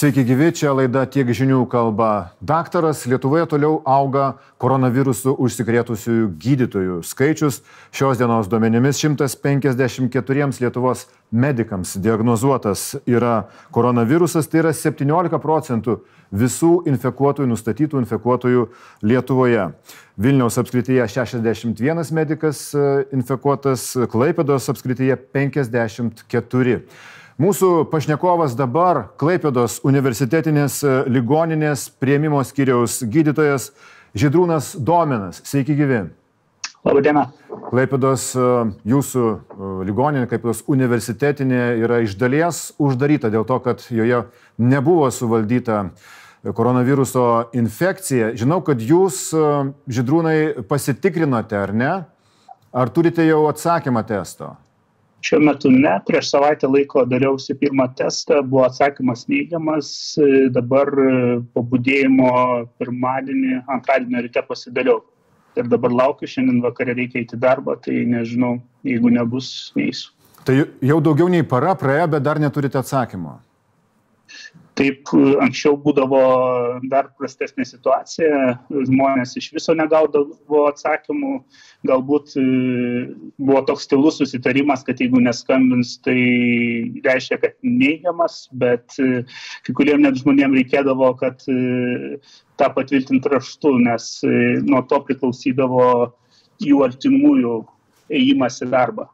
Sveiki gyvi, čia laida tiek žinių kalba. Daktaras Lietuvoje toliau auga koronavirusų užsikrėtusiųjų gydytojų skaičius. Šios dienos duomenimis 154 Lietuvos medikams diagnozuotas yra koronavirusas, tai yra 17 procentų visų infekuotojų, nustatytų infekuotojų Lietuvoje. Vilniaus apskrityje 61 medikas e, infekuotas, Klaipėdos apskrityje 54. Mūsų pašnekovas dabar Klaipėdos universitetinės e, ligoninės prieimimo skyriaus gydytojas Žydrūnas Dominas. Sveiki gyvi. Labadiena. Klaipėdos e, jūsų e, ligoninė, Klaipėdos universitetinė yra iš dalies uždaryta dėl to, kad joje nebuvo suvaldyta koronaviruso infekcija. Žinau, kad jūs, Žydrūnai, pasitikrinote, ar ne? Ar turite jau atsakymą testo? Šiuo metu ne, prieš savaitę laiko dariausi pirmą testą, buvo atsakymas neigiamas, dabar po būdėjimo pirmadienį, antradienį ryte pasidariau. Ir dabar laukiu, šiandien vakarė reikia eiti darbą, tai nežinau, jeigu nebus, neįsiu. Tai jau daugiau nei para praėjo, bet dar neturite atsakymo. Taip, anksčiau būdavo dar prastesnė situacija, žmonės iš viso negaudavo atsakymų, galbūt e, buvo toks stilus susitarimas, kad jeigu neskambins, tai reiškia, kad neigiamas, bet e, kai kuriem net žmonėm reikėdavo, kad e, tą patvirtint raštu, nes nuo to priklausydavo jų artimųjų ėjimas į darbą.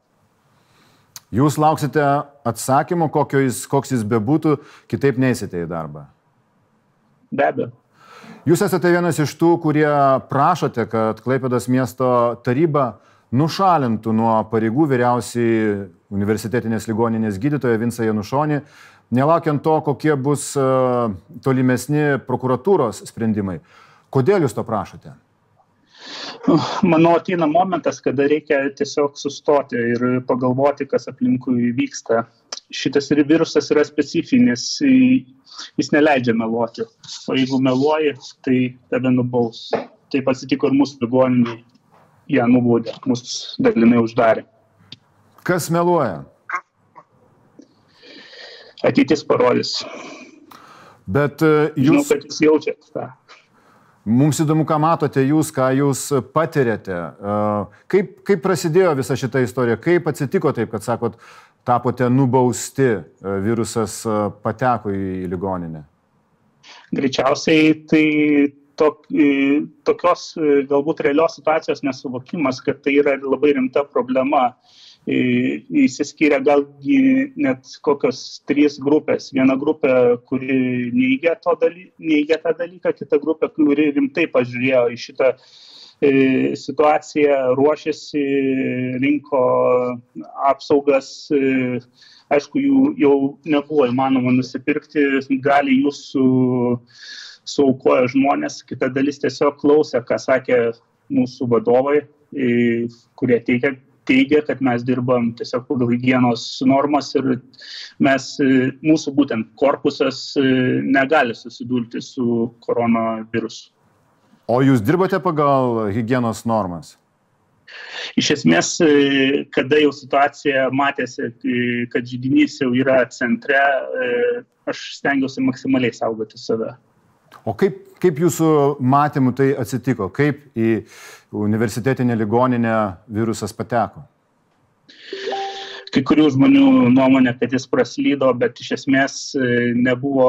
Jūs lauksite atsakymo, jis, koks jis bebūtų, kitaip neįsite į darbą. Be abejo. Jūs esate vienas iš tų, kurie prašote, kad Klaipėdas miesto taryba nušalintų nuo pareigų vyriausiai universitetinės ligoninės gydytoją Vinsą Janušonį, nelaukiant to, kokie bus e, tolimesni prokuratūros sprendimai. Kodėl jūs to prašote? Manau, ateina momentas, kada reikia tiesiog sustoti ir pagalvoti, kas aplinkui vyksta. Šitas virusas yra specifinis, jis neleidžia meluoti. O jeigu meluoji, tai tave nubaus. Taip atsitiko ir mūsų ligoniniai. Jie nubaudė, mus dalinai uždarė. Kas meluoja? Ateitis parodys. Bet uh, jūs... Žinau, kad jūs jaučiat tą. Mums įdomu, ką matote jūs, ką jūs patiriate. Kaip, kaip prasidėjo visa šita istorija? Kaip atsitiko taip, kad sakot, tapote nubausti, virusas pateko į ligoninę? Greičiausiai tai tok, tokios galbūt realios situacijos nesuvokimas, kad tai yra labai rimta problema įsiskiria galgi net kokios trys grupės. Viena grupė, kuri neigia, daly, neigia tą dalyką, kita grupė, kuri rimtai pažiūrėjo į šitą e, situaciją, ruošiasi, rinko apsaugas. E, aišku, jų jau nebuvo įmanoma nusipirkti, gali jūsų suaukoja žmonės, kita dalis tiesiog klausė, ką sakė mūsų vadovai, kurie teikia teigia, kad mes dirbam tiesiog pagal hygienos normas ir mes, e, mūsų būtent korpusas e, negali susidurti su koronavirusu. O jūs dirbate pagal hygienos normas? Iš esmės, e, kada jau situacija matėsi, kad žydinys jau yra centre, aš stengiuosi maksimaliai saugoti save. O kaip, kaip jūsų matymų tai atsitiko? Kaip į universitetinę ligoninę virusas pateko? Kai kurių žmonių nuomonė, kad jis praslydo, bet iš esmės e, nebuvo,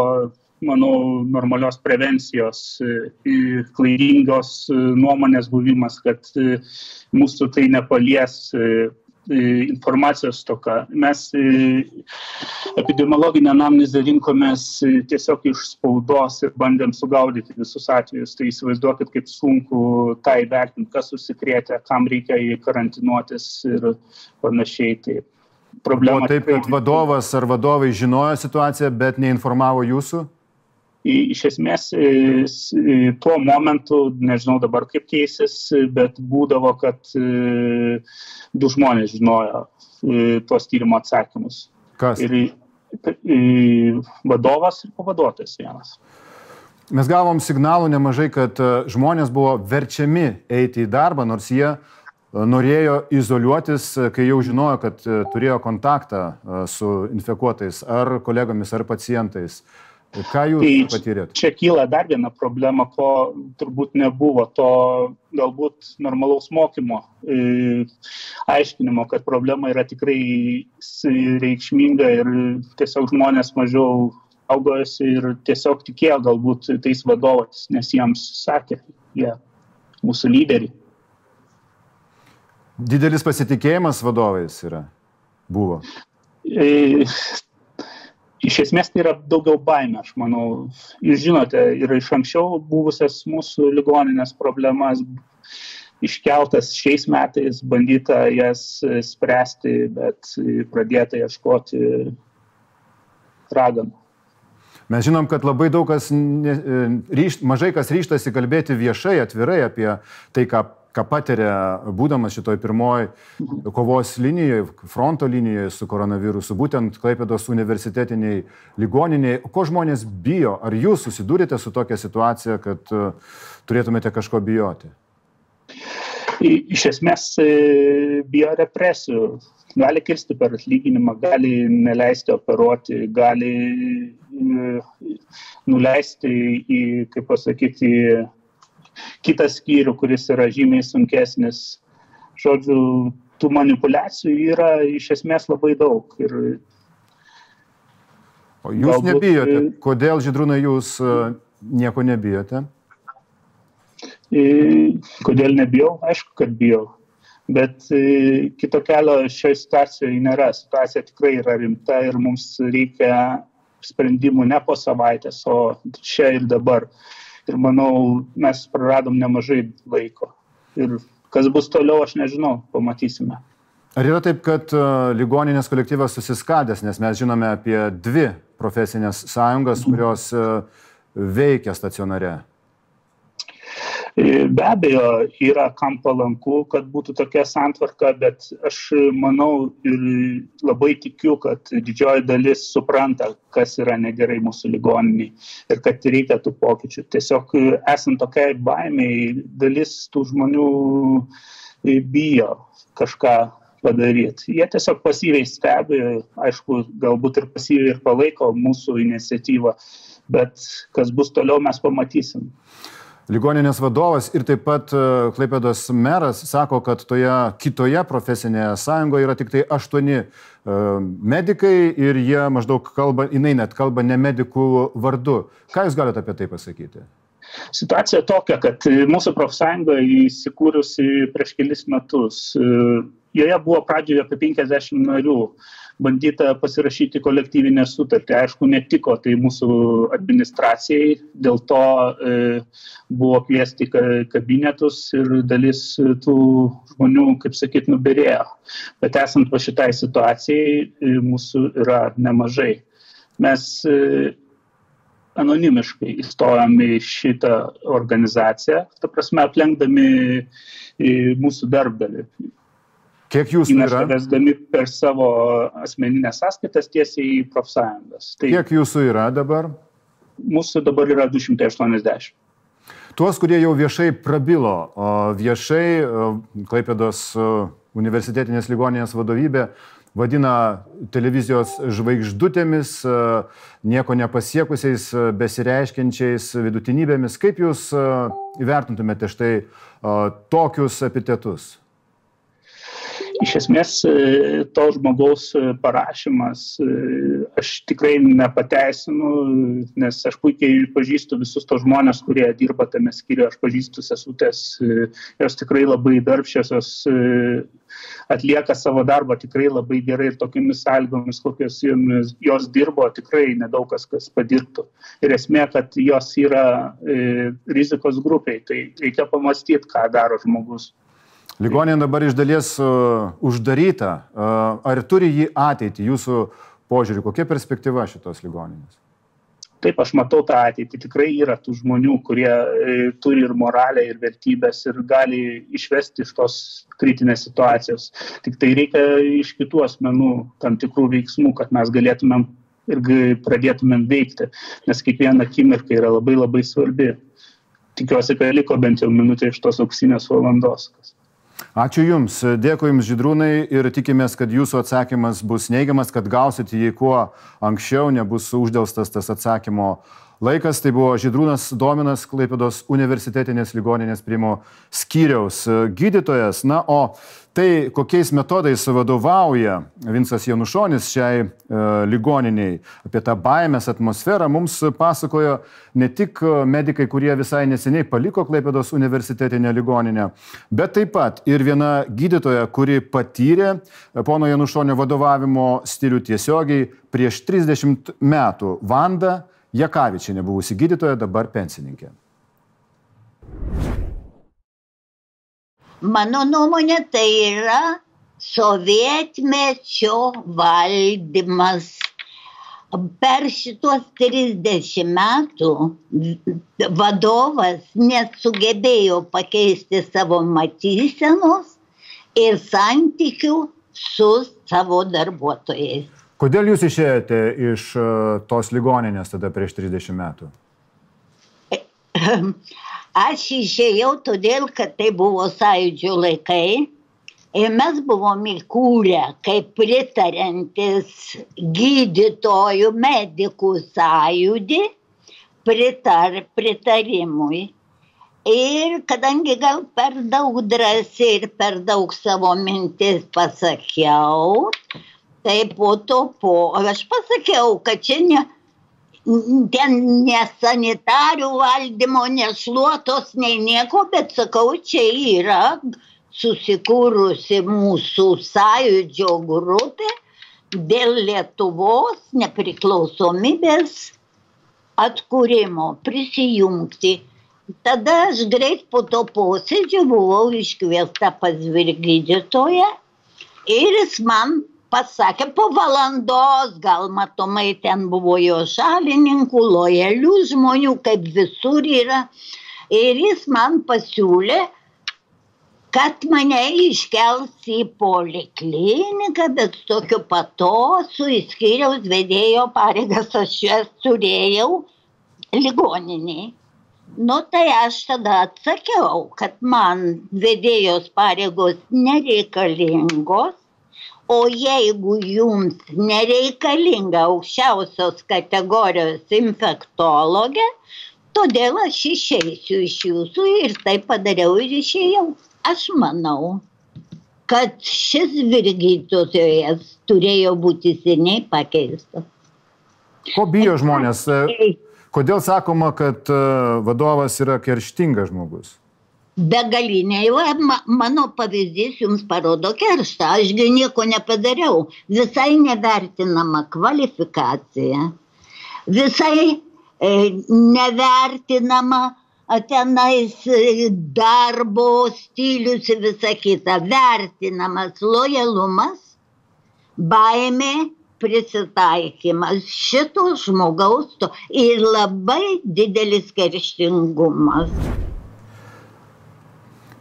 manau, normalios prevencijos, e, klaidingos e, nuomonės buvimas, kad mūsų tai nepalies informacijos toka. Mes epidemiologinę anamnezę rinkomės tiesiog iš spaudos ir bandėm sugaudyti visus atvejus. Tai įsivaizduokit, kaip sunku tą įvertinti, kas susikrėtė, kam reikia įkarantinuotis ir panašiai. Tai problema. O taip, kad vadovas ar vadovai žinojo situaciją, bet neinformavo jūsų? Iš esmės tuo momentu, nežinau dabar kaip keisis, bet būdavo, kad e, du žmonės žinojo e, tuos tyrimo atsakymus. Kas? Ir vadovas ir pavaduotojas vienas. Mes gavom signalų nemažai, kad e, žmonės buvo verčiami eiti į darbą, nors jie norėjo izoliuotis, kai jau žinojo, kad turėjo kontaktą su infekuotais ar kolegomis, ar pacientais. Ką jūs tai patyrėte? Čia kyla dar viena problema, ko turbūt nebuvo, to galbūt normalaus mokymo, e, aiškinimo, kad problema yra tikrai reikšminga ir tiesiog žmonės mažiau saugojosi ir tiesiog tikėjo galbūt tais vadovais, nes jiems sakė, jie mūsų lyderiai. Didelis pasitikėjimas vadovais yra, buvo. E, iš esmės tai yra daugiau baimė, aš manau. Jūs žinote, ir iš anksčiau buvusias mūsų ligoninės problemas iškeltas šiais metais, bandyta jas spręsti, bet pradėta ieškoti raganų. Mes žinom, kad labai daug kas, ne, ryš, mažai kas ryštasi kalbėti viešai, atvirai apie tai, ką ką patiria būdamas šitoj pirmoji kovos linijoje, fronto linijoje su koronavirusu, būtent Klaipėdos universitetiniai ligoniniai. Ko žmonės bijo? Ar jūs susidūrėte su tokia situacija, kad uh, turėtumėte kažko bijoti? Iš esmės e, bijo represijų. Gali kirsti per atlyginimą, gali neleisti operuoti, gali e, nuleisti į, kaip pasakyti, kitą skyrių, kuris yra žymiai sunkesnis. Žodžiu, tų manipulacijų yra iš esmės labai daug. Ir o jūs galbūt... nebijote? Kodėl, Židrūnai, jūs e, nieko nebijote? E, kodėl nebijau? Aišku, kad bijau. Bet e, kito kelio šioje situacijoje nėra. Situacija tikrai yra rimta ir mums reikia sprendimų ne po savaitės, o čia ir dabar ir manau, mes praradom nemažai laiko. Ir kas bus toliau, aš nežinau, pamatysime. Ar yra taip, kad e, ligoninės kolektyvas susiskaldęs, nes mes žinome apie dvi profesinės sąjungas, kurios e, veikia stacionare? Be abejo, yra kam palanku, kad būtų tokia santvarka, bet aš manau ir labai tikiu, kad didžioji dalis supranta, kas yra negerai mūsų ligoniniai ir kad reikia tų pokyčių. Tiesiog esant tokiai baimiai, dalis tų žmonių bijo kažką padaryti. Jie tiesiog pasyviai stebi, aišku, galbūt ir pasyviai ir palaiko mūsų iniciatyvą, bet kas bus toliau mes pamatysim ligoninės vadovas ir taip pat e, Klaipėdos meras sako, kad toje kitoje profesinėje sąjungoje yra tik tai aštuoni e, medikai ir jie maždaug kalba, jinai net kalba ne medikų vardu. Ką Jūs galite apie tai pasakyti? Situacija tokia, kad mūsų profsąjunga įsikūrusi prieš kelis metus. E, joje buvo pradžioje apie 50 narių bandyta pasirašyti kolektyvinę sutartį. Aišku, netiko tai mūsų administracijai, dėl to e, buvo kviesti kabinetus ir dalis tų žmonių, kaip sakyt, nubirėjo. Bet esant va šitai situacijai, e, mūsų yra nemažai. Mes e, anonimiškai įstojom į šitą organizaciją, ta prasme, aplenkdami mūsų darbdavį. Kiek jūsų yra? Vesdami per savo asmeninės sąskaitas tiesiai į profsąjungas. Tai Kiek jūsų yra dabar? Mūsų dabar yra 280. Tuos, kurie jau viešai prabilo, viešai Klaipėdos universitetinės ligoninės vadovybė vadina televizijos žvaigždutėmis, nieko nepasiekusiais, besireiškiančiais vidutinybėmis. Kaip jūs įvertintumėte štai tokius epitetus? Iš esmės e, to žmogaus e, parašymas e, aš tikrai nepateisinu, nes aš puikiai pažįstu visus tos žmonės, kurie dirba tame skyriuje, aš pažįstu sesutės, jos tikrai labai darbščiosios atlieka savo darbą tikrai labai gerai ir tokiamis sąlygomis, kokios jos dirbo, tikrai nedaug kas, kas padirbtų. Ir esmė, kad jos yra rizikos grupiai, tai reikia pamastyti, ką daro žmogus. Ligoninė dabar iš dalies uh, uždaryta. Uh, ar turi jį ateitį jūsų požiūrį? Kokia perspektyva šitos ligoninės? Taip, aš matau tą ateitį. Tikrai yra tų žmonių, kurie e, turi ir moralę, ir vertybės, ir gali išvesti iš tos kritinės situacijos. Tik tai reikia iš kitų asmenų tam tikrų veiksmų, kad mes galėtumėm ir pradėtumėm veikti, nes kiekviena akimirka yra labai labai svarbi. Tikiuosi, kad liko bent jau minutė iš tos auksinės valandos. Ačiū Jums, dėkui Jums žydrūnai ir tikimės, kad Jūsų atsakymas bus neigiamas, kad gausite jį kuo anksčiau, nebus uždėlstas tas atsakymo laikas. Tai buvo Žydrūnas Dominas, Klaipėdos universitetinės ligoninės primo skyriaus gydytojas. Na, o tai, kokiais metodais vadovauja Vinsas Janušonis šiai e, ligoniniai, apie tą baimės atmosferą mums pasakojo ne tik medikai, kurie visai neseniai paliko Klaipėdos universitetinę ligoninę, bet taip pat ir viena gydytoja, kuri patyrė pono Janušonio vadovavimo stilių tiesiogiai prieš 30 metų. Vanda Jakavičiai nebuvusi gydytoja, dabar pensininkė. Mano nuomonė tai yra sovietmečio valdymas. Per šitos 30 metų vadovas nesugebėjo pakeisti savo matysenos ir santykių su savo darbuotojais. Kodėl jūs išėjote iš e, tos ligoninės tada prieš 30 metų? Aš išėjau todėl, kad tai buvo sąjūdžio laikai ir mes buvome įkūrę kaip pritarantis gydytojų medikų sąjūdį pritar, pritarimui. Ir kadangi gal per daug drąsiai ir per daug savo mintis pasakiau, tai po to po aš pasakiau kad čia ne ten ne sanitarių valdymo ne šluotos nei nieko bet sakau čia yra susikūrusi mūsų sąjūdžio grupė dėl Lietuvos nepriklausomybės atkūrimo prisijungti. Tada aš greit po to posėdžio buvau iškviesta pas vyrgydytoją ir jis man pasakė po valandos, gal matomai ten buvo jo šalininkų, lojalių žmonių, kaip visur yra. Ir jis man pasiūlė, kad mane iškels į polikliniką, bet tokiu patosu įskyriaus vedėjo pareigas aš jas turėjau ligoniniai. Nu tai aš tada atsakiau, kad man vedėjos pareigos nereikalingos, o jeigu jums nereikalinga aukščiausios kategorijos infektologė, todėl aš išeisiu iš jūsų ir tai padariau ir išėjau. Aš manau, kad šis virgytojas turėjo būti seniai pakeistas. Ko bijo žmonės? Kodėl sakoma, kad e, vadovas yra kerštingas žmogus? Begaliniai va ma mano pavyzdys jums parodo kerštą. Ašgi nieko nepadariau. Visai nevertinama kvalifikacija. Visai e, nevertinama tenais e, darbo stilius ir visa kita. Vertinamas lojalumas baimė prisitaikymas. Šito žmogaus to ir labai didelis kerštingumas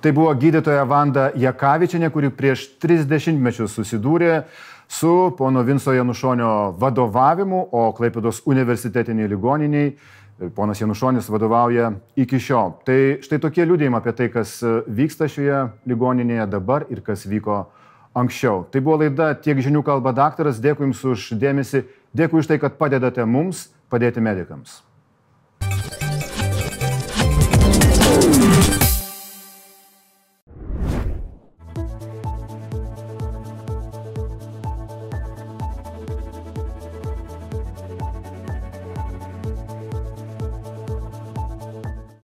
Tai buvo gydytoja Vanda Jakavičianė, kuri prieš 30 mečius susidūrė su pono Vinso Janušonio vadovavimu, o Klaipėdos universitetiniai ligoniniai ponas Janušonis vadovauja iki šiol. Tai štai tokie liūdėjimai apie tai, kas vyksta šioje ligoninėje dabar ir kas vyko anksčiau. Tai buvo laida Tiek žinių kalba daktaras. Dėkui Jums už dėmesį, dėkui už tai, kad padedate mums padėti medikams.